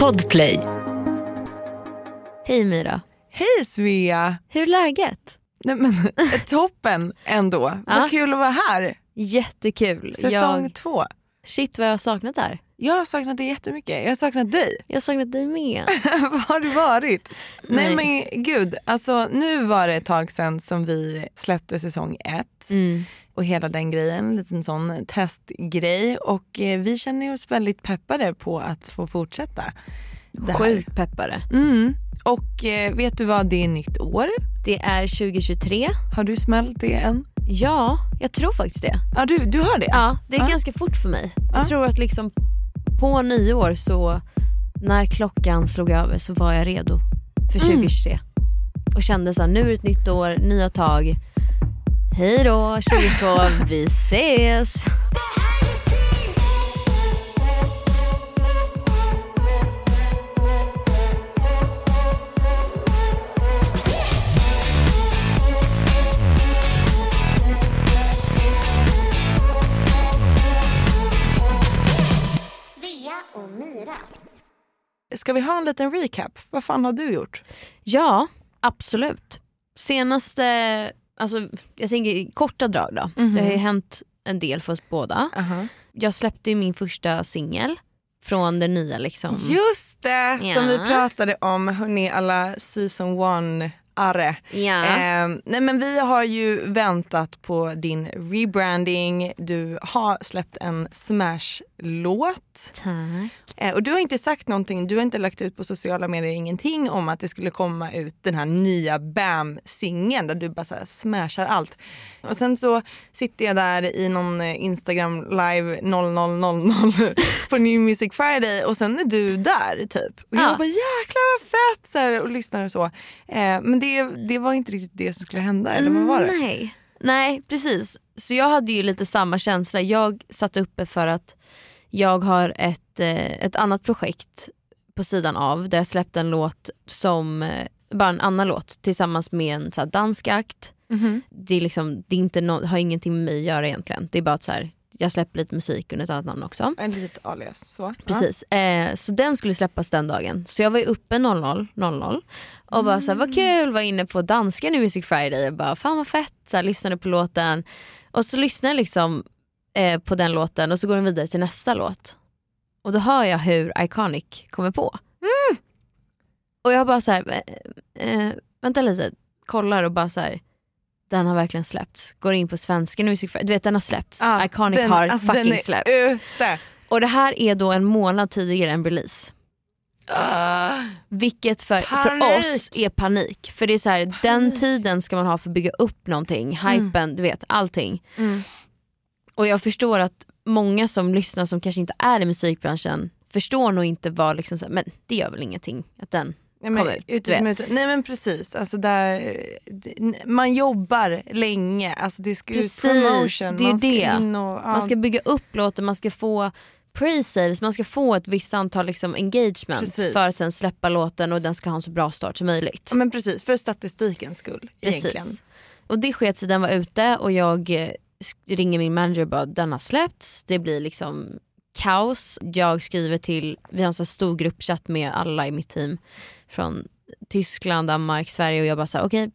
Podplay. Hej Mira. Hej Svea! Hur är läget? Nej, men, toppen ändå. Ja. Vad kul att vara här. Jättekul. Säsong jag, två. shit vad jag har saknat det här. Jag har saknat dig jättemycket. Jag har saknat dig. Jag har saknat dig med. Var har du varit? Nej. Nej. men gud, alltså nu var det ett tag sedan som vi släppte säsong ett. Mm. Och hela den grejen, en liten sån testgrej och eh, vi känner oss väldigt peppade på att få fortsätta. Sjukt peppade. Mm. Och eh, vet du vad, det är nytt år. Det är 2023. Har du smält det än? Ja, jag tror faktiskt det. Ja du, du har det? Ja, det är Ja. ganska fort för mig. Ja. Jag tror att liksom på nyår så när klockan slog över så var jag redo för Mm. 2023. Och kände så här, nu är det ett nytt år, nya tag. Hej då 2022, vi ses! Svea och Myra. Ska vi ha en liten recap? Vad fan har du gjort? Ja, absolut. Senaste, alltså jag tänker i korta drag då. Mhm. Det har ju hänt en del för oss båda. Jag släppte ju min första singel från det nya liksom. Just det, som Ja. vi pratade om, hörni alla season one arre. Ja. Eh, nej men vi har ju väntat på din rebranding, du har släppt en smash-låt. Tack. Eh, och du har inte sagt någonting, du har inte lagt ut på sociala medier ingenting om att det skulle komma ut den här nya BAM-singeln där du bara så här smashar allt. Och sen så sitter jag där i någon eh, Instagram live 0000 på New Music Friday och sen är du där typ. Och jag Ja. bara jäklar vad fett så här, och lyssnar och så. Eh, men det, det var inte riktigt det som skulle hända eller vad var det? Mm, Nej. Nej precis. Så jag hade ju lite samma känsla. Jag satt uppe för att jag har ett, eh, ett annat projekt på sidan av där jag släppte en låt som, eh, bara en annan låt tillsammans med en så här, dansk akt. Mhm. Det, är liksom, det är inte no- har ingenting med mig att göra egentligen. Det är bara att så här, jag släpper lite musik under ett annat namn också. En litet alias. Så. Precis. Eh, så den skulle släppas den dagen. Så jag var ju uppe 00, 00 och bara såhär, vad kul, var inne på danska New Music Friday och bara fan vad fett, så här, lyssnade på låten. Och så lyssnade jag liksom eh, på den låten och så går den vidare till nästa låt. Och då hör jag hur Iconic kommer på. Och jag bara såhär, eh, vänta lite, kollar och bara så här. Den har verkligen släppts. Går in på svenska Friday, du vet den har släppts. Ja, Iconic den- har alltså, fucking den släppts. Ute. Och det här är då en månad tidigare än release. Ah. Vilket för, för oss är panik. För det är så här, den tiden ska man ha för att bygga upp någonting, hypen, du vet allting. Mm. Och jag förstår att många som lyssnar som kanske inte är i musikbranschen förstår nog inte vad liksom, så här, men det gör väl ingenting att den Nej men, kommer ut, ut. Nej men precis, alltså där, man jobbar länge, alltså det ska Precis, ut promotion, det är man ska det. in och... Ja, Man ska bygga upp låten, man ska få pre-saves, man ska få ett visst antal liksom, engagement Precis. för att sen släppa låten och den ska ha en så bra start som möjligt. ja, men precis, för statistikens skull egentligen. Precis. Och det sket sig, den var ute och jag eh, ringer min manager och bara den har släppts. Det blir liksom kaos. Jag skriver till, vi har en så här stor gruppchatt med alla i mitt team från Tyskland, Danmark, Sverige och jag bara såhär okej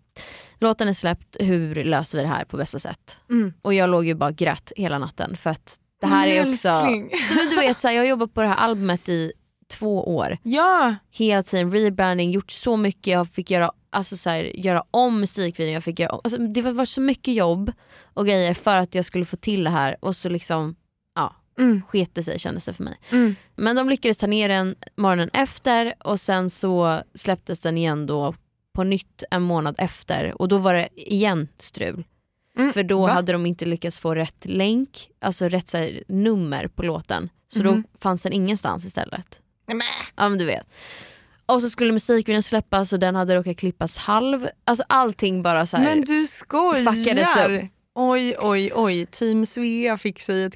låten är släppt, hur löser vi det här på bästa sätt? Mm. Och jag låg ju bara grät hela natten för att det här Men är också, men du vet så här, jag har jobbat på det här albumet i två år Ja, hela tiden rebranding, gjort så mycket, jag fick göra, alltså så här, göra om musikvideon, jag fick göra om, alltså det var så mycket jobb och grejer för att jag skulle få till det här och så liksom Mm. sket det sig kändes det för mig. Mm. Men de lyckades ta ner den morgonen efter och sen så släpptes den igen då på nytt en månad efter och då var det igen strul. Mm, För då va? hade de inte lyckats få rätt länk, alltså rätt här, nummer på låten. Så Mhm. då fanns den ingenstans istället. Men. Ja men du vet. Och så skulle musikvideon släppas och den hade råkat klippas halv. Alltså allting bara så här. men du fuckades skojar! Oj oj oj, team Svea fick sig ett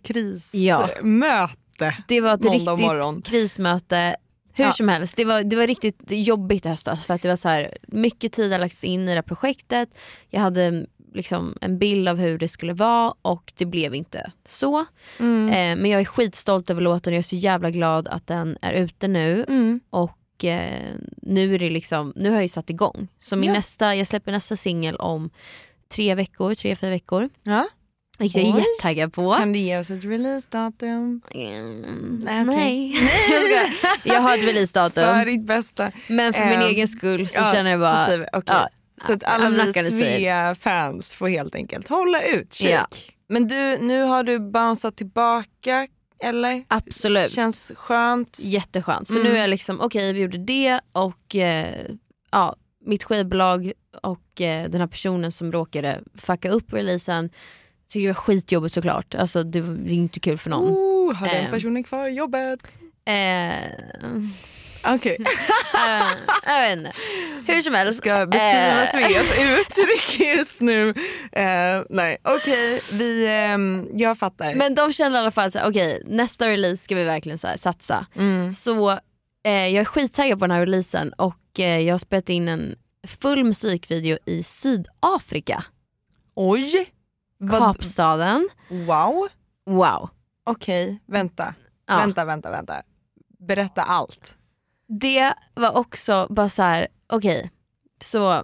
Ja. krismöte. det var ett riktigt morgon. krismöte. Hur Ja. som helst, det var, det var riktigt jobbigt i höstas för att det var så här, mycket tid har lagts in i det här projektet. Jag hade liksom en bild av hur det skulle vara och det blev inte så. Mm. Eh, men jag är skitstolt över låten och jag är så jävla glad att den är ute nu. Mm. Och eh, nu är det liksom, nu har jag ju satt igång. Så min Ja. nästa, jag släpper nästa singel om tre veckor, tre, fyra veckor. Ja. Vilket jag är jättetaggad på. Kan du ge oss ett releasedatum? Mm, Nej, nej. okej. jag, har ett För releasedatum. ditt bästa. Men för min Ehm, egen skull så Ja, känner jag så bara, vi, okej. ja, Så att alla vi. Svea-fans får helt enkelt hålla utkik. Ja. Men du, nu har du bounceat tillbaka, eller? absolut. Känns skönt. Jätteskönt. Så Mm. nu är jag liksom, okej vi gjorde det och eh, ja, mitt skivbolag och eh, den här personen som råkade fucka upp releasen tycker det var skitjobbigt såklart. Alltså det var det är inte kul för någon. Oh, har den Ehm. personen kvar jobbet? Eh, Okej, eh, jag vet inte. Hur som helst. ska beskriva Eh. Sveas uttryck just nu. Eh, nej, okej, vi, ehm, jag fattar. Men de kände i alla fall så okej nästa release ska vi verkligen så satsa. Mm. Så eh, jag är skittaggad på den här releasen och eh, jag har spelat in en full musikvideo i Sydafrika. Oj, vad, Kapstaden. wow. Wow. Okej, vänta. Ja. Vänta, vänta, vänta. Berätta allt. Det var också bara så här, okej. Så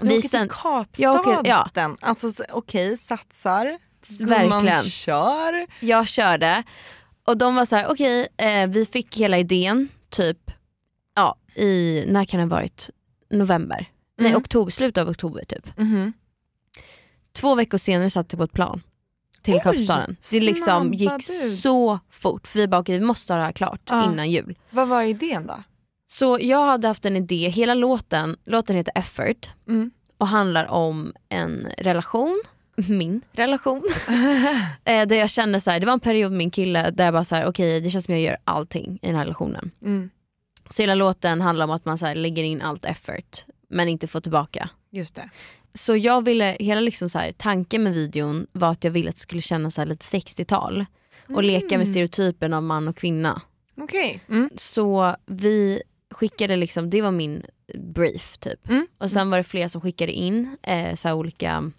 Du vi åker sen, till Kapstaden. Åker- ja. Alltså så- okej, satsar. verkligen, Gumman kör. jag körde och de var så här, okej eh, vi fick hela idén typ, ja i, när kan det ha varit? November? Nej Mm. oktober, slutet av oktober typ. Mhm. Två veckor senare satt jag på ett plan till Oj, Kapstaden. Det liksom gick bud. så fort för vi bara okej vi måste ha det här klart Ja. innan jul. Vad var idén då? Så jag hade haft en idé, hela låten, låten heter Effort Mm. och handlar om en relation, min relation. eh, där jag kände så här, det var en period med min kille där jag bara så här, okej det känns som jag gör allting i den här relationen. Mm. Så hela låten handlar om att man så här, lägger in allt effort men inte får tillbaka. Just det. Så jag ville, hela liksom så här, tanken med videon var att jag ville att det skulle kännas så här lite 60-tal och leka med Mm. stereotypen av man och kvinna. Okej. Mm. Så vi skickade liksom, det var min brief typ. Mm. Och sen var det fler som skickade in eh, så olika,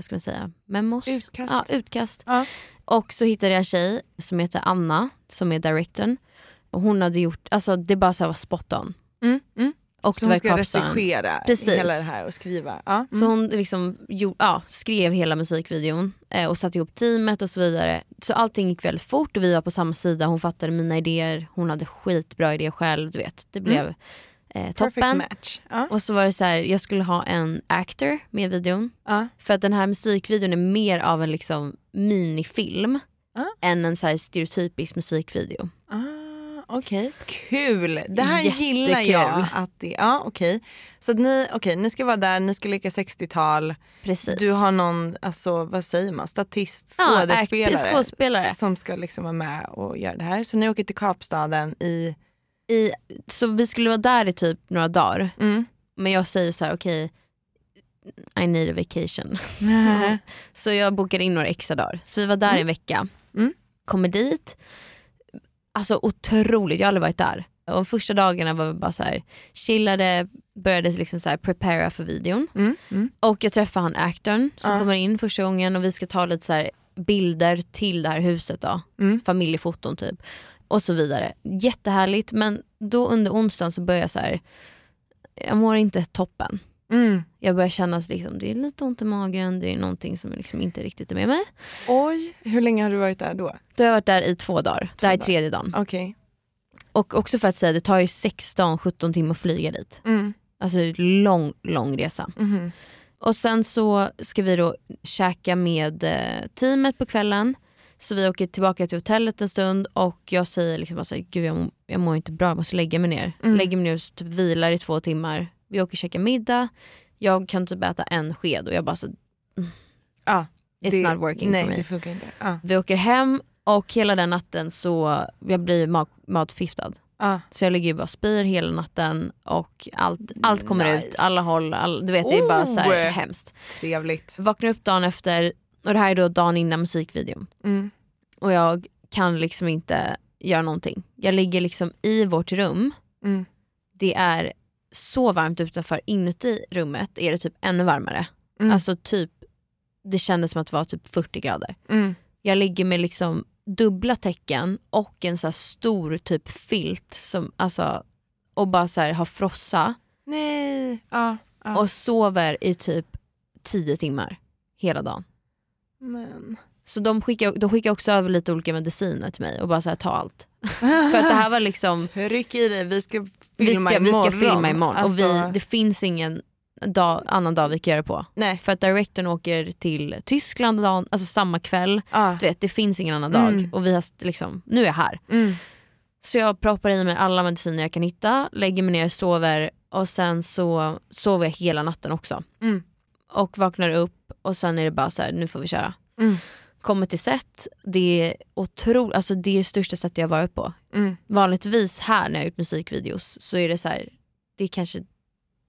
vad ska man säga, memos? Utkast. Ja, utkast. Ja. Och så hittade jag en tjej som heter Anna som är directorn. Och hon hade gjort, alltså det bara så var spot on. Mm. Mm. Och Så det var hon ska Kapstaden. regissera Precis. hela det här och skriva. Ja. Så Mm. hon liksom, jo, ja, skrev hela musikvideon eh, och satte ihop teamet och så vidare. Så allting gick väldigt fort och vi var på samma sida. Hon fattade mina idéer, hon hade skitbra idéer själv. Du vet. Det blev eh, toppen. match. Ja. Och så var det så här, jag skulle ha en actor med i videon. Ja. För att den här musikvideon är mer av en liksom minifilm Ja. än en så stereotypisk musikvideo. Ah, Okej, kul. Det här gillar Jättekul. jag. Att det, ja, okej. Så att ni, okej, ni ska vara där, ni ska leka 60-tal. Precis. Du har någon, alltså, vad säger man, statist, ja, skådespelare skådespelare. som ska liksom vara med och göra det här. Så ni åker till Kapstaden i... I, så vi skulle vara där i typ några dagar. Mm. Men jag säger så här: okej, I need a vacation. Så jag bokade in några extra dagar. Så vi var där Mm. en vecka. Mm. Kommer dit. Alltså otroligt, jag har aldrig varit där. Och första dagarna var vi bara så här, chillade, började liksom så här prepara för videon. Mm. Mm. Och jag träffade han actorn som Ja. kommer in första gången och vi ska ta lite så bilder till det här huset då. Mm. Familjefoton typ. Och så vidare. Jättehärligt men då under onsdagen så började jag så här. jag mår inte toppen. Mm. Jag börjar känna att liksom, det är lite ont i magen, det är någonting som liksom inte riktigt är med mig. Oj, hur länge har du varit där då? Då har jag varit där i två dagar, det här är tredje dagen. Okej. Och också för att säga, det tar ju 16-17 timmar att flyga dit. Mm. Alltså lång, lång resa. Mhm. Och sen så ska vi då käka med eh, teamet på kvällen. Så vi åker tillbaka till hotellet en stund och jag säger liksom bara gud jag, mår- jag mår inte bra, jag måste lägga mig ner. Mm. Lägger mig ner och typ vilar i två timmar. Vi åker och käkar middag. Jag kan typ äta en sked och jag bara så Ja, it's det- not working nej, for me. det funkar inte. Ja. Vi åker hem och hela den natten så jag blir mat, matförgiftad. Ja. Så jag ligger ju bara och spyr hela natten och allt, allt kommer Nice. ut, alla håll, all, du vet det är bara så här Oh. hemskt. Trevligt. Vaknar upp dagen efter och det här är då dagen innan musikvideon. Mm. Och jag kan liksom inte göra någonting. Jag ligger liksom i vårt rum, Mm. det är så varmt utanför, inuti rummet är det typ ännu varmare. Mm. Alltså typ det kändes som att det var typ 40 grader. Mm. Jag ligger med liksom dubbla täcken och en så stor typ filt som, alltså, och bara så här har frossa Nej. Ja. ja. och sover i typ 10 timmar hela dagen. Men. Så de skickar, de skickar också över lite olika mediciner till mig och bara så här, ta allt. För att det här var liksom, Tryck i dig, vi ska vi filma ska, vi imorgon. ska filma imorgon och vi, Alltså, det finns ingen dag, annan dag vi kan göra det på. Nej. För att directorn åker till Tyskland dagen, alltså samma kväll. Ja. Du vet, det finns ingen annan dag Mm. och vi har liksom, nu är jag här. Mm. Så jag proppar i mig alla mediciner jag kan hitta, lägger mig ner, sover och sen så sover jag hela natten också. Mm. Och vaknar upp och sen är det bara så här, nu får vi köra. Mm. Kommer till set, det är otroligt, alltså det är det största sättet jag varit på. Mm. Vanligtvis här när jag gjort musikvideos så är det så här, det är kanske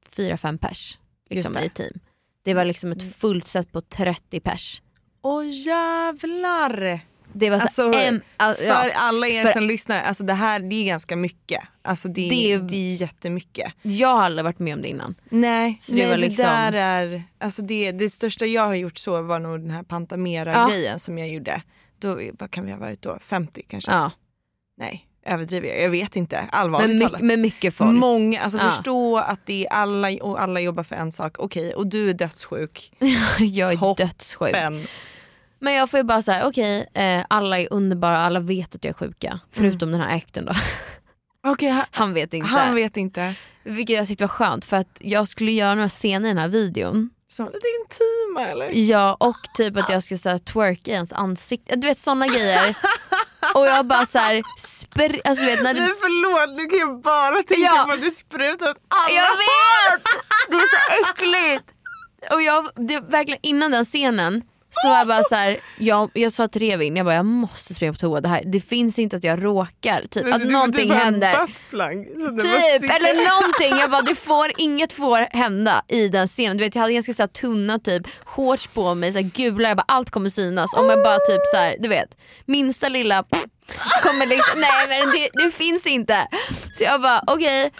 fyra fem pers liksom, i team. Det var liksom ett fullt set på 30 pers. Åh jävlar! Det var så Alltså, en, all, För ja, alla er för- som lyssnar, alltså det här det är ganska mycket. Alltså det, Det är- det är jättemycket. jag har aldrig varit med om det innan. Nej, Så det nej var det liksom- där är, alltså det, det största jag har gjort så var nog den här Pantamera-grejen som jag gjorde. Då, vad kan vi ha varit då? 50 kanske? Ja. Nej, överdriver jag? Jag vet inte. Allvarligt my, talat. med mycket folk. Många, alltså Ja. förstå att det är alla och alla jobbar för en sak. Okej, och du är dödssjuk. jag är Toppen. dödssjuk. Men jag får ju bara såhär, okej eh, alla är underbara, alla vet att jag är sjuka. Förutom den här akten då. Okej, han, Han vet inte. han vet inte. Vilket jag tyckte var skönt för att jag skulle göra några scener i den här videon. Som lite intima eller? Ja och typ att jag ska så här, twerka i hans ansikte. Du vet såna grejer. Och jag bara såhär, spr- alltså, du vet, när Nej det, förlåt, nu kan jag bara tänka Ja. på att det sprutat alla Jag vet! Det är så äckligt. Och jag, det, verkligen innan den scenen så var jag bara så här, jag, jag sa till Revin, jag bara jag måste springa på toa. Det, här, det finns inte att jag råkar, typ, att någonting händer. Typ, eller någonting. Jag bara, det får, inget får hända i den scenen. Du vet, jag hade ganska så här, tunna typ shorts på mig, så här, gula, jag bara, allt kommer synas. Om jag bara typ så här, du vet, minsta lilla kommer liksom, nej men det, det finns inte. Så jag bara okej,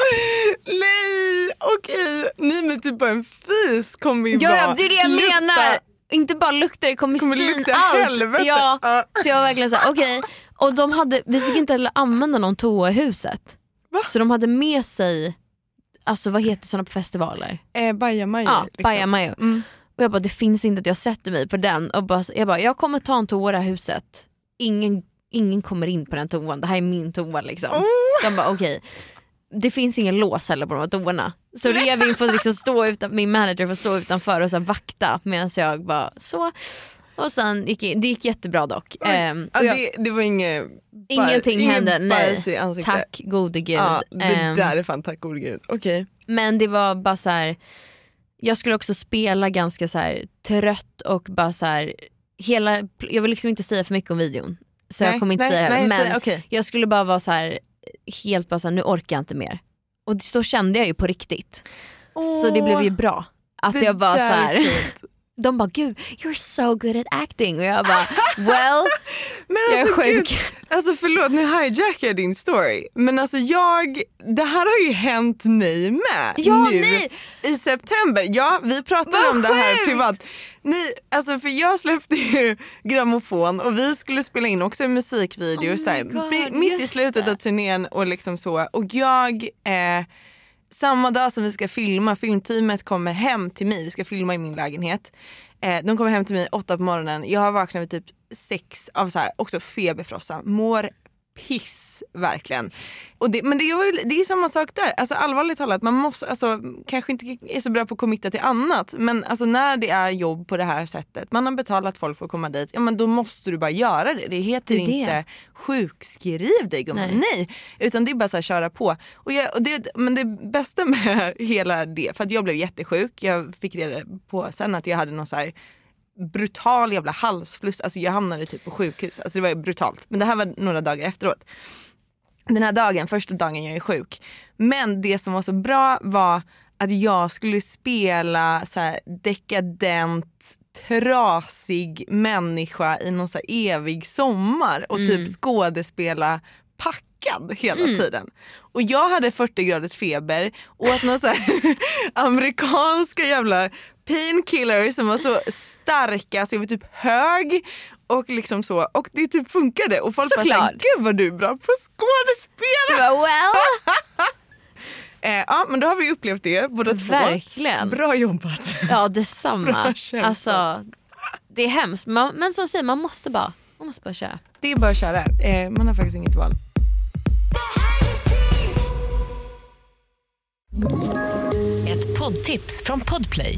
Nej, okej. Nej men typ bara en fis kommer ju ja, bara ja, det är det jag menar. Inte bara lukta, det kommer, Kommer lukta allt. helvete. Ja, så jag var verkligen såhär okej. Och de hade, vi fick inte heller använda någon toa i huset. Va? Så de hade med sig, alltså vad heter sådana på festivaler? Eh, bajamajor. Ja, liksom. bajamajo. Mm. Och jag bara det finns inte att jag sätter mig på den och bara, jag bara jag kommer ta en toa i det här huset. Ingen, ingen kommer in på den toan, det här är min toa liksom. Oh. Jag bara okej. Det finns ingen lås heller på de här toorna. Så Revin får liksom stå utan, min manager får stå utanför och så vakta medan jag bara så. Och sen gick det gick jättebra dock. Ehm, Ja, jag, det, det var inget ingenting ingen hände, nej. Tack gode gud. Ja, det Ehm, där är fan tack gode gud. Okej. Men det var bara så här. jag skulle också spela ganska så här trött och bara så här, hela, jag vill liksom inte säga för mycket om videon. Så jag kommer inte nej, säga det här. nej, Men säg- okej. jag skulle bara vara så här, helt bara så här, nu orkar jag inte mer. Och så kände jag ju på riktigt. Så det blev ju bra. Att jag bara så här. De bara gud you're so good at acting och jag bara well Men jag är alltså, sjuk. Gud, alltså förlåt nu hijackar jag din story. Men alltså jag, det här har ju hänt mig med Ja, nu nej. i september. Ja vi pratade Vad om det här privat. Ni, alltså för jag släppte ju grammofon och vi skulle spela in också en musikvideo Oh så här, God, mi- mitt i slutet det. av turnén och liksom så. Och jag eh, samma dag som vi ska filma, filmteamet kommer hem till mig, vi ska filma i min lägenhet. Eh, de kommer hem till mig åtta på morgonen, jag har vaknat vid typ sex av så här, också feberfrossa, mår piss verkligen. Och det, men det, var ju, det är samma sak där, alltså allvarligt talat, man måste, alltså, kanske inte är så bra på att committa till annat men alltså, när det är jobb på det här sättet, man har betalat folk för att komma dit, ja men då måste du bara göra det. Det heter Det det. inte sjukskriv dig gumman, Nej. nej. Utan det är bara så här, köra på. Och jag, och det, men det bästa med hela det, för att jag blev jättesjuk, jag fick reda på sen att jag hade någon så här brutal jävla halsfluss, alltså jag hamnade typ på sjukhus. Alltså det var brutalt. Men det här var några dagar efteråt. Den här dagen, första dagen jag är sjuk. Men det som var så bra var att jag skulle spela så här dekadent, trasig människa i någon så evig sommar och typ skådespela packad hela tiden. Och jag hade 40 graders feber och att någon så här amerikanska jävla painkillers som var så starka så jag var typ hög och liksom så. Och det typ funkade och folk bara Såklart. såhär, gud vad du är bra på skådespel. Du bara well. Eh, ja men då har vi upplevt det båda två. Verkligen. Bra jobbat. Ja detsamma. Bra. Alltså, det är hemskt man, men som du säger man måste bara, man måste bara köra. Det är bara att köra. Eh, man har faktiskt inget val. Ett poddtips från Podplay.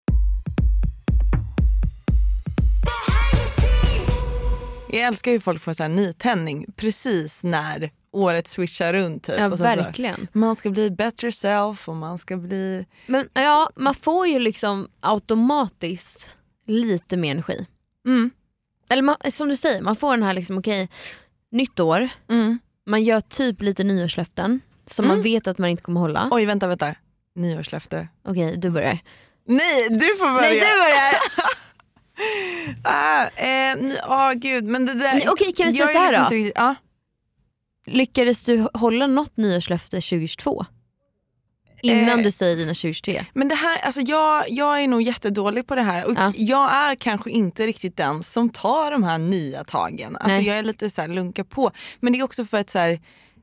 Jag älskar ju folk får så här nytändning precis när året switchar runt. Typ. Ja Och verkligen. Så, man ska bli better self och man ska bli... Men ja, man får ju liksom automatiskt lite mer energi. Mm. Eller man, som du säger, man får den här liksom okej, nytt år, Mm. man gör typ lite nyårslöften som man vet att man inte kommer hålla. Oj vänta vänta. Nyårslöfte. Okej, du börjar. Nej du får börja. Nej du börjar! Ah, eh, ah, gud men det där. Okej, kan vi säga så här liksom då? riktigt- Ja. Lyckades du hålla något nyårslöfte 2022? Innan Eh. du säger dina 2023? Men det här, alltså jag, jag är nog jättedålig på det här och Ja. jag är kanske inte riktigt den som tar de här nya tagen. Alltså Nej. jag är lite så här lunka på. Men det är också för att så här,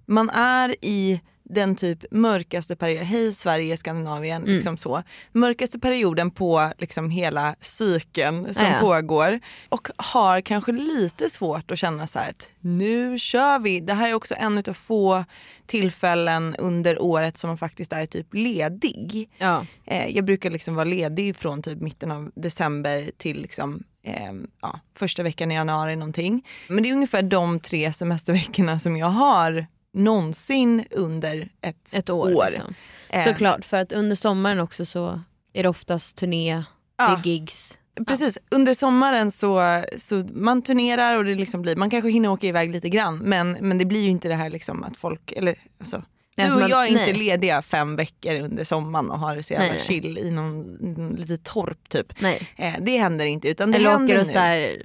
man är i den typ mörkaste perioden, hej Sverige, Skandinavien, Mm. liksom så. Mörkaste perioden på liksom hela cykeln som Ja, ja. pågår. Och har kanske lite svårt att känna så här att nu kör vi. Det här är också en av få tillfällen under året som man faktiskt är typ ledig. Ja. Eh, jag brukar liksom vara ledig från typ mitten av december till liksom, eh, ja, första veckan i januari någonting. Men det är ungefär de tre semesterveckorna som jag har någonsin under ett, Ett år. Liksom. Eh, Såklart, för att under sommaren också så är det oftast turné, det Ja. är gigs. Precis, under sommaren så, så man turnerar och det liksom blir, man kanske hinner åka iväg lite grann men, men det blir ju inte det här liksom att folk, eller alltså du och jag är inte nej. lediga fem veckor under sommaren och har det så jävla Nej, chill i någon, någon lite torp typ. Nej. Eh, det händer inte utan det Eller händer åker och nu. så här,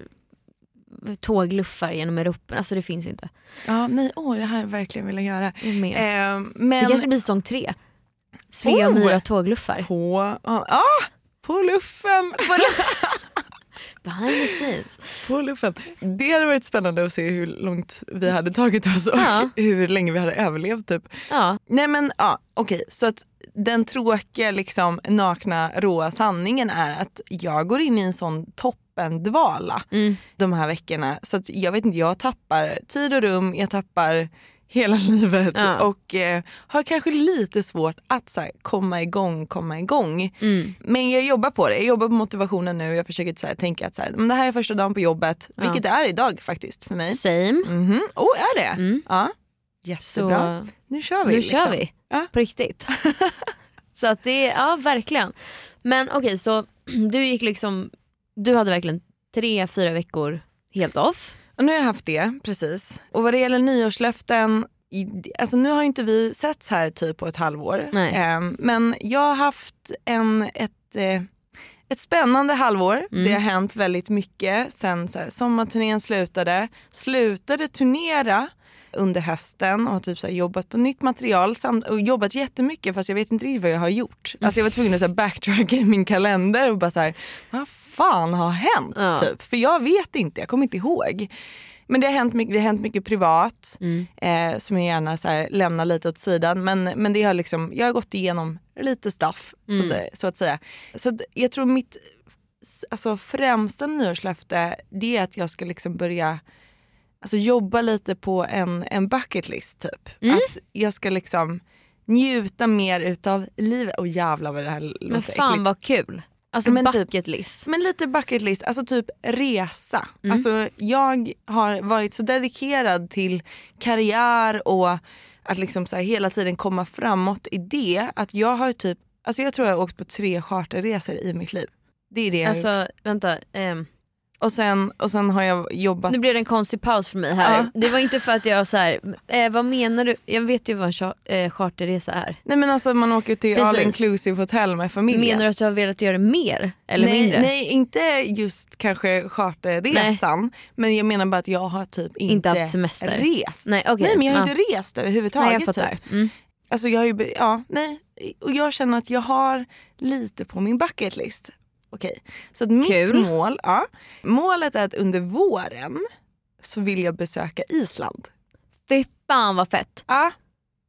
tågluffar genom Europa. Alltså det finns inte. Ja, nej, åh, det här jag verkligen vill göra. Eh, men det kanske blir säsong tre. Svea och! Myra tågluffar. på, ah, på luffen. Behind the scenes. på luffen. Det hade varit spännande att se hur långt vi hade tagit oss och Ja. hur länge vi hade överlevt. Typ. Ja, Nej men ja, okej. Så att den tråkiga, liksom, nakna, råa sanningen är att jag går in i en sån toppendvala mm. de här veckorna. Så att jag vet inte, jag tappar tid och rum, jag tappar hela livet Ja. och eh, har kanske lite svårt att så här, komma igång, komma igång. Mm. Men jag jobbar på det, jag jobbar på motivationen nu. Jag försöker så här, tänka att så här, men det här är första dagen på jobbet, Ja. vilket det är idag faktiskt för mig. same. Mhm. Oh, är det? Mm. Ja. Så Jättebra. nu kör vi. nu liksom. kör vi. Ja. På riktigt. så att det, ja verkligen. Men okej så du gick liksom, du hade verkligen tre, fyra veckor helt off. Och nu har jag haft det, precis. Och vad det gäller nyårslöften, alltså nu har inte vi setts här typ på ett halvår. Ehm, men jag har haft en, ett, eh, ett spännande halvår. Mm. Det har hänt väldigt mycket sen så här, sommarturnén slutade. Slutade turnera under hösten och har typ så jobbat på nytt material samt, och jobbat jättemycket fast jag vet inte riktigt vad jag har gjort. Alltså jag var tvungen att så här backtracka i min kalender och bara så här, vad fan har hänt? Ja. Typ. För jag vet inte, jag kommer inte ihåg. Men det har hänt mycket, det har hänt mycket privat Mm. eh, som jag gärna så här, lämnar lite åt sidan. Men, men det har liksom, jag har gått igenom lite stuff så, Mm. det, så att säga. Så jag tror mitt alltså, främsta nyårslöfte det är att jag ska liksom börja alltså, jobba lite på en, en bucket list typ. Mm. Att jag ska liksom njuta mer utav livet. Och jävlar vad det här låter Men fan äckligt. vad kul. Alltså Men typ- bucket list. Men lite bucket list, alltså typ resa. Mm. Alltså jag har varit så dedikerad till karriär och att liksom så hela tiden komma framåt i det. Att jag har typ, alltså jag tror jag har åkt på tre charterresor i mitt liv. Det är det jag har gjort. Alltså vänta, ehm, Och sen, och sen har jag jobbat... Nu blev det en konstig paus för mig här. Ja. Det var inte för att jag så här, eh, vad menar du? Jag vet ju vad en eh, charterresa är. Nej men alltså man åker till Precis. all inclusive hotell med familjen. Menar du att du har velat göra mer eller nej, mindre? Nej inte just kanske charterresan. Men jag menar bara att jag har typ inte, Inte haft semester. rest. Nej, okej. nej men jag har Ja. inte rest överhuvudtaget. Nej, jag fattar. Typ. Mm. Alltså jag har ju, ja, nej. Och jag känner att jag har lite på min bucket Okej, så att mitt Kul. mål, ja, målet är att under våren så vill jag besöka Island. Fy fan vad fett. Ja,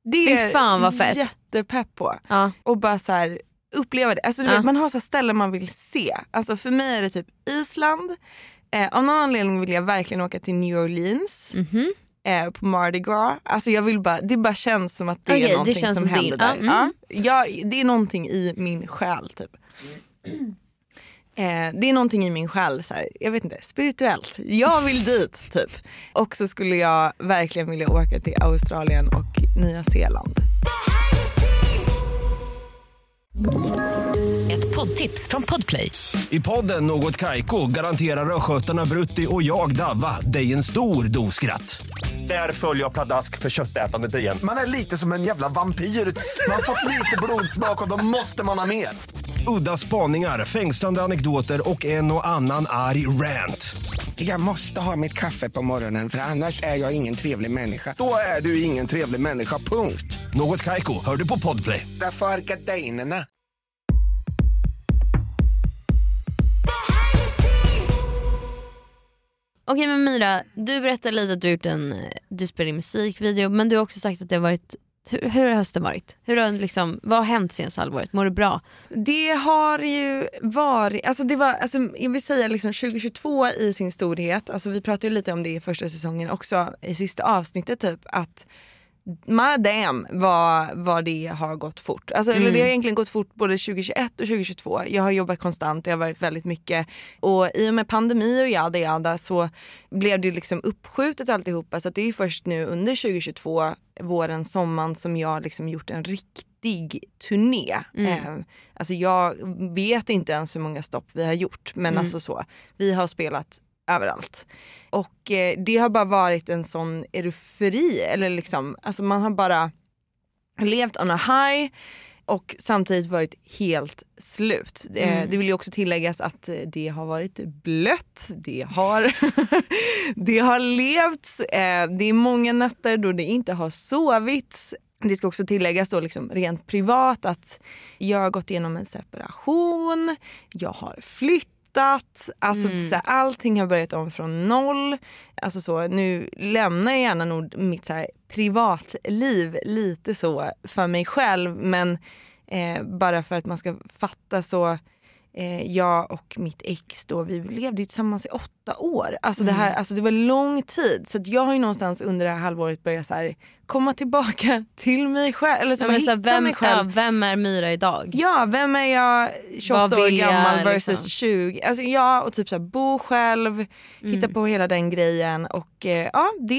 det Fy är fan vad fett. jättepepp på. Ja. Och bara så här, uppleva det. Alltså, du Ja. vet, man har så här ställen man vill se. Alltså, för mig är det typ Island. Eh, av någon anledning vill jag verkligen åka till New Orleans. Mhm. Eh, på Mardi Gras. Alltså jag vill bara, det bara känns som att det Okej, är det någonting känns som som din- händer där. ja, mm. Ja, jag, det är någonting i min själ typ. Eh, det är någonting i min själ, så här, jag vet inte, spirituellt. Jag vill dit typ. Och så skulle jag verkligen vilja åka till Australien och Nya Zeeland. Ett poddtips från Podplay. I podden Något Kaiko garanterar östgötarna Brutti och jag, Davva, dig en stor dos skratt. Där följer jag pladask för köttätandet igen. Man är lite som en jävla vampyr. Man har fått lite blodsmak och då måste man ha mer. Udda spaningar, fängslande anekdoter och en och annan arg rant. Jag måste ha mitt kaffe på morgonen för annars är jag ingen trevlig människa. Då är du ingen trevlig människa, punkt. Något Kaiko, hör du på Podplay. Därför är gardinerna. Okej men Mira, du berättade lite att du, gjort en, du spelar in musikvideo men du har också sagt att det har varit hur, hur har hösten varit? Hur har liksom, vad har hänt senaste halvåret? Mår du bra? Det har ju varit, alltså det var, alltså jag vill säga liksom 2022 i sin storhet, alltså vi pratade ju lite om det i första säsongen också i sista avsnittet typ att Madam vad, vad det har gått fort. Alltså, eller det har egentligen gått fort både 2021 och 2022. Jag har jobbat konstant, det har varit väldigt mycket. Och i och med pandemi och jada jada så blev det liksom uppskjutet alltihopa. Så det är först nu under 2022, våren, sommaren som jag liksom gjort en riktig turné. Eh, alltså jag vet inte ens hur många stopp vi har gjort men alltså så. Vi har spelat överallt. Och eh, det har bara varit en sån eufori, eller liksom, alltså man har bara levt on a high och samtidigt varit helt slut. Eh, det vill ju också tilläggas att eh, det har varit blött, det har, det har levts, eh, det är många nätter då det inte har sovits. Det ska också tilläggas då liksom rent privat att jag har gått igenom en separation, jag har flyttat, alltså så här, allting har börjat om från noll. Alltså så, nu lämnar jag gärna nog mitt så här, privatliv lite så för mig själv men eh, bara för att man ska fatta så jag och mitt ex då, vi levde ju tillsammans i åtta år. Alltså, det, här, alltså det var lång tid. Så att jag har ju någonstans under det här halvåret börjat så här, komma tillbaka till mig själv. Eller så Ja, så vem, mig själv. ja, vem är Myra idag? Ja, vem är jag 28 år vill jag, gammal versus liksom? 20? Alltså ja, och typ så här, bo själv, hitta på hela den grejen. Och eh, ja, det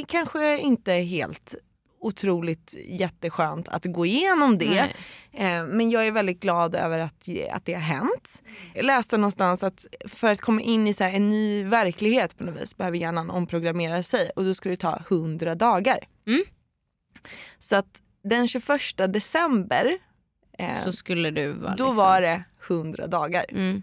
är kanske inte helt otroligt jätteskönt att gå igenom det. Eh, men jag är väldigt glad över att, att det har hänt. Jag läste någonstans att för att komma in i så här en ny verklighet på något vis behöver hjärnan omprogrammera sig och då ska det ta 100 dagar. Mm. Så att den 21 december eh, Så skulle du vara då liksom. var det 100 dagar. Mm.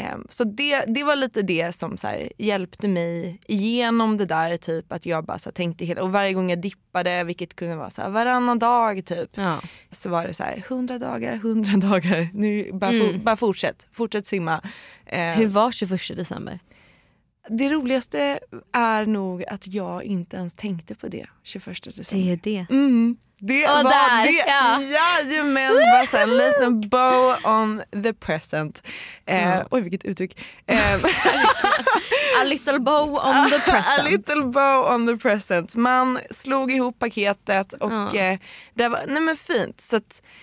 Ehm, Så det, det var lite det som så här, hjälpte mig igenom det där. Typ att jag bara så här, tänkte hela, och varje gång jag dippade, vilket kunde vara så här, varannan dag typ. Ja. Så var det så här 100 dagar, 100 dagar. Nu bara, Mm. for, bara fortsätt, fortsätt simma. Ehm, Hur var 21 december? Det roligaste är nog att jag inte ens tänkte på det 21 december. Det är det. Mm. Det Och var där, det. ja. Jajamän, bara så en liten bow on the present. Eh, Ja. Oj vilket uttryck. Eh, A little bow on the A present. little bow on the present. Man slog ihop paketet och Ja. eh, det var nej men fint. Så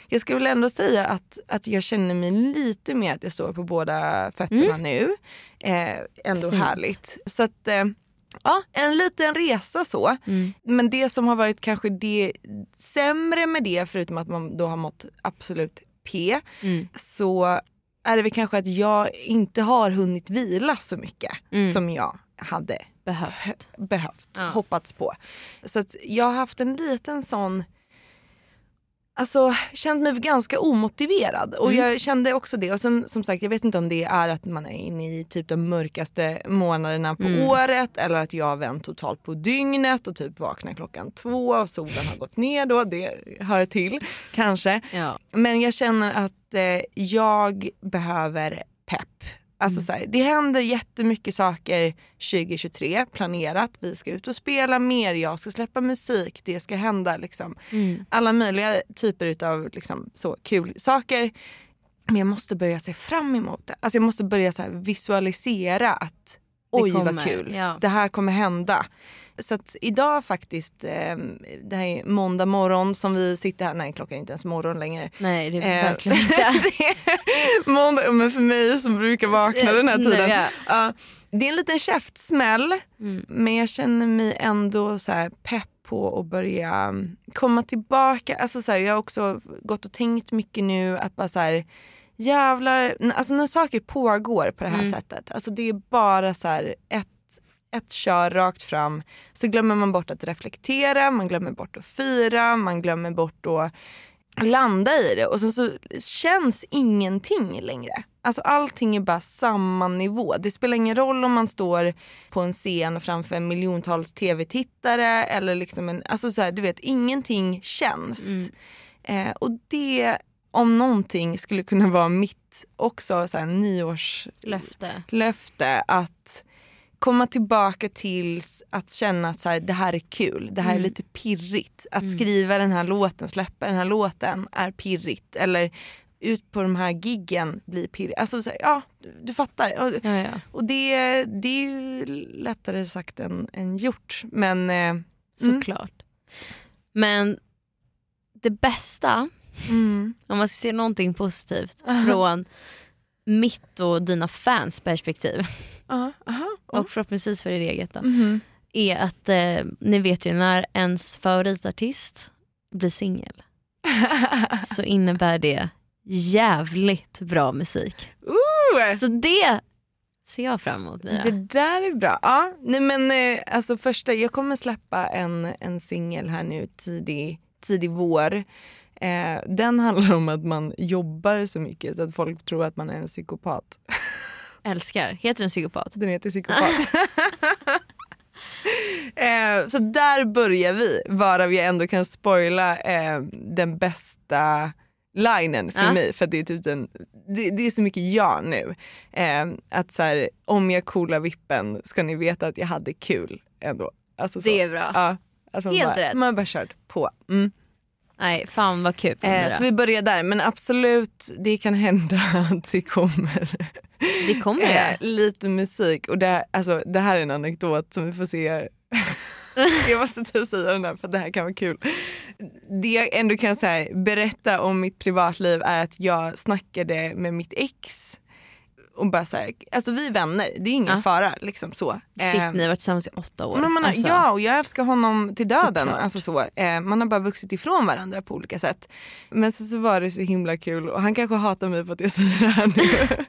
jag ska väl ändå säga att, att jag känner mig lite mer att jag står på båda fötterna nu. Eh, ändå Fint. härligt. Så att eh, ja, en liten resa så. Mm. Men det som har varit kanske det sämre med det, förutom att man då har mått absolut P, Mm. så är det väl kanske att jag inte har hunnit vila så mycket Mm. som jag hade Behövt. behövt, Ja. hoppats på. Så att jag har haft en liten sån Alltså känt mig ganska omotiverad och Mm. jag kände också det och sen som sagt jag vet inte om det är att man är inne i typ de mörkaste månaderna på Mm. året eller att jag har vänt totalt på dygnet och typ vaknar klockan två och solen har gått ner då, det hör till kanske. Ja. Men jag känner att eh, jag behöver pepp. Alltså så här, det händer jättemycket saker 2023 planerat. Vi ska ut och spela mer, jag ska släppa musik, det ska hända liksom. Mm. Alla möjliga typer av liksom, så kul saker. Men jag måste börja se fram emot det. Alltså jag måste börja så visualisera att oj vad kul, ja. det här kommer hända. Så att idag faktiskt, eh, det här är måndag morgon som vi sitter här, nej klockan är inte ens morgon längre. Nej det är Eh, verkligen inte. måndag, men för mig som brukar vakna den här Nu, tiden. ja. Ja, det är en liten käftsmäll Mm. men jag känner mig ändå så här pepp på att börja mm, komma tillbaka. Alltså så här, jag har också gått och tänkt mycket nu att bara så här, jävlar, alltså när saker pågår på det här Mm. sättet, alltså det är bara så här ett ett kör rakt fram så glömmer man bort att reflektera, man glömmer bort att fira, man glömmer bort att landa i det och sen så känns ingenting längre. Alltså allting är bara samma nivå. Det spelar ingen roll om man står på en scen framför miljontals tv-tittare eller liksom en, alltså så här, du vet ingenting känns. Eh, och det om någonting skulle kunna vara mitt också så här, nyårslöfte Löfte. att komma tillbaka till att känna att så här, det här är kul, det här är Mm. lite pirrigt. Att Mm. skriva den här låten, släppa den här låten är pirrigt. Eller ut på de här giggen blir pirrigt. Alltså, så här, ja, du, fattar. Och, Ja, ja. och det, det är ju lättare sagt än, än gjort. Men eh, Såklart. Men det bästa, mm. om man ska se någonting positivt från mitt och dina fans perspektiv aha, aha, och förhoppningsvis för er eget då, Mhm. är att eh, ni vet ju när ens favoritartist blir singel så innebär det jävligt bra musik. Ooh, Så det ser jag fram emot Mira. Det där är bra. Ja, nej men eh, alltså första, jag kommer släppa en, en singel här nu tidig, tidig vår. Eh, den handlar om att man jobbar så mycket så att folk tror att man är en psykopat. Älskar. Heter den psykopat? Den heter psykopat. eh, så där börjar vi, varav jag ändå kan spoila eh, den bästa linen för Ja. mig. För det är, typ den, det, det är så mycket ja nu. Eh, att så här, om jag coolar vippen ska ni veta att jag hade kul ändå. Alltså så. Det är bra. Ja, man Helt bara, rätt. Man bara kört på. Mm. Nej, fan vad kul. Eh, så vi börjar där men absolut det kan hända att det kommer det kommer eh, det. lite musik. Och det, här- alltså, det här är en anekdot som vi får se. jag måste typ säga den här för det här kan vara kul. Det jag ändå kan så här, berätta om mitt privatliv är att jag snackade med mitt ex. Och bara så här, alltså vi är vänner, det är ingen Ja. fara. Liksom så. Shit Eh, ni har varit tillsammans i åtta år. men man har, Alltså, Ja, och jag älskar honom till döden. Såklart. Alltså så. Eh, man har bara vuxit ifrån varandra på olika sätt. Men så, så var det så himla kul och han kanske hatar mig för att jag säger det här nu.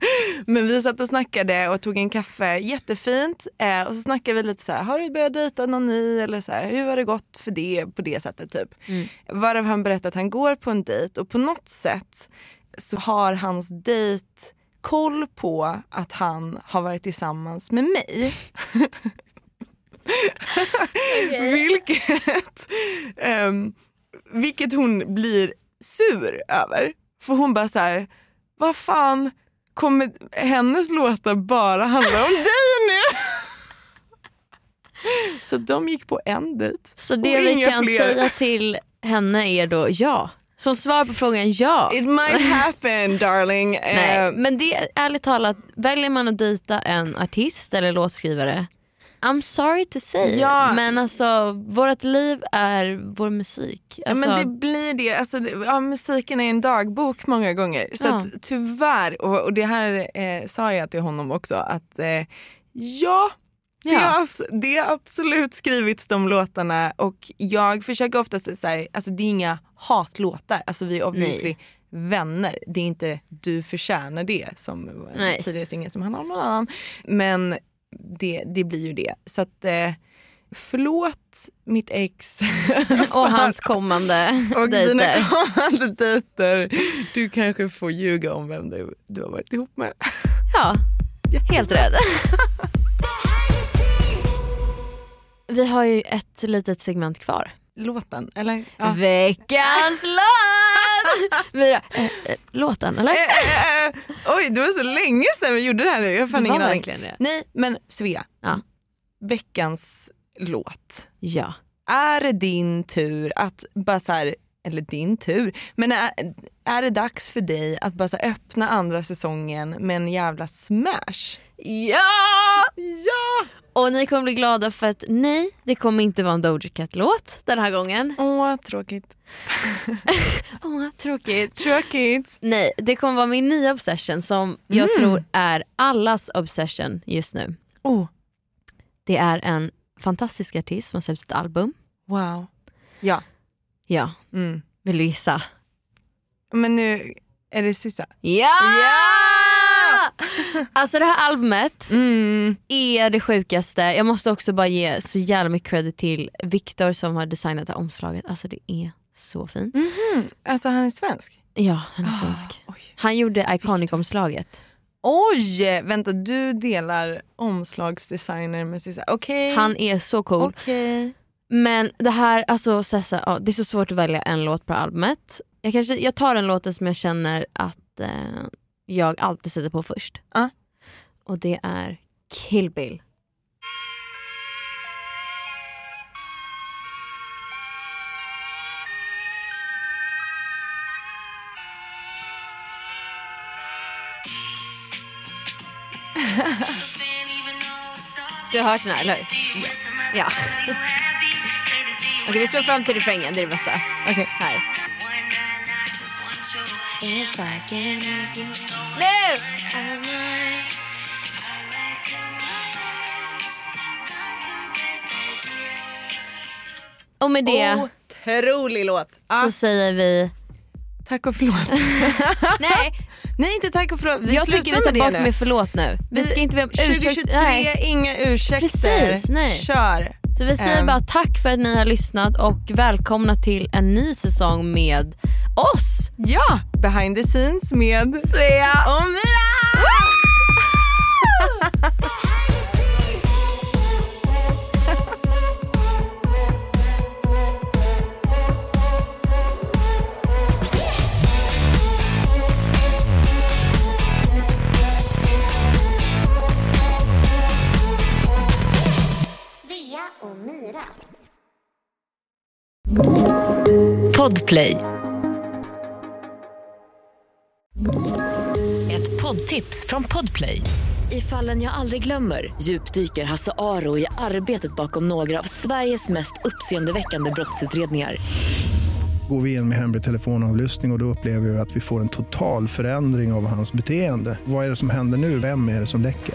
Men vi satt och snackade och tog en kaffe, jättefint. Eh, och så snackade vi lite så här, har du börjat dejta någon ny? Eller så här, hur har det gått för det på det sättet typ. Mm. Varav han berättade att han går på en dejt och på något sätt så har hans dejt koll på att han har varit tillsammans med mig. vilket, ehm, vilket hon blir sur över. För hon bara så här, vad fan kommer hennes låtar bara handla om dig nu? Så de gick på en dejt. Så det vi kan fler. säga till henne är då ja. Som svar på frågan ja. It might happen darling. Nej, Eh, men det ärligt talat, väljer man att dejta en artist eller låtskrivare I'm sorry to say, Ja. men alltså vårt liv är vår musik. Ja, Alltså, men det blir det. Alltså, ja, musiken är en dagbok många gånger. Så Ja. att, tyvärr, och, och det här eh, sa jag till honom också, att eh, ja, det, har, det har absolut skrivits de låtarna och jag försöker ofta säga, alltså det är inga hatlåtar. Alltså vi obviously vänner. Det är inte du förtjänar det som Nej. tidigare singel som handlar om någon annan. Men det, det blir ju det. Så att eh, förlåt mitt ex Och hans kommande och dina dejter. kommande dejter. Du kanske får ljuga om vem du, du har varit ihop med. Ja, helt rätt. Vi har ju ett litet segment kvar. Låten, eller? Ja. Veckans låt! Mira, eh, eh, låten eller? Eh, Oj, det var så länge sedan vi gjorde det här nu. Jag har fan Det ingen aning. det. Nej, men Svea. Ja. Veckans låt. Ja. Är det din tur att bara så här, eller din tur, men är, är det dags för dig att bara öppna andra säsongen med en jävla smash? Ja! Ja! Och ni kommer bli glada för att nej, det kommer inte vara en Doja Cat-låt den här gången. Åh, tråkigt. Åh, tråkigt. Tråkigt. Nej, det kommer vara min nya obsession som jag Mm. tror är allas obsession just nu. Oh, Det är en fantastisk artist som har släppt ett album. wow. Ja. Ja, Mm. vill du gissa? Men nu är det sista. Ja! Alltså det här albumet Mm. är det sjukaste. Jag måste också bara ge så jävla mycket credit till Viktor som har designat det här omslaget. Alltså det är så fint. Alltså han är svensk? Ja, han är svensk. Ah. Han gjorde Iconic-omslaget. Oj! Vänta, du delar omslagsdesigner med Sissa. Okej. Han är så cool. Okej. Men det här, alltså Sessa, ja, det är så svårt att välja en låt på albumet. Jag, kanske, jag tar den låten som jag känner att eh, jag alltid sätter på först. Ja. Och det är Kill Bill. Du har hört den här, eller hur? Ja. Okej, vi spelar fram till refrängen, det är det bästa. Okej. Här. Nu! Och med det Otrolig låt. Ah, så säger vi tack och förlåt. nej, Nej inte tack och förlåt. Vi jag slutar tycker vi tar med bort det nu. med förlåt nu. Vi ska inte be om ursäkt. 2023, Nej. inga ursäkter. Precis, nej. Kör. Så vi säger Ehm. bara tack för att ni har lyssnat och välkomna till en ny säsong med oss. Ja, behind the scenes med Svea och Mira! Podplay. Ett poddtips från Podplay. I fallen jag aldrig glömmer djupdyker Hasse Aro i arbetet bakom några av Sveriges mest uppseendeväckande brottsutredningar. Går vi in med hemlig telefonavlyssning och, och då upplever vi att vi får en total förändring av hans beteende. Vad är det som händer nu? Vem är det som läcker?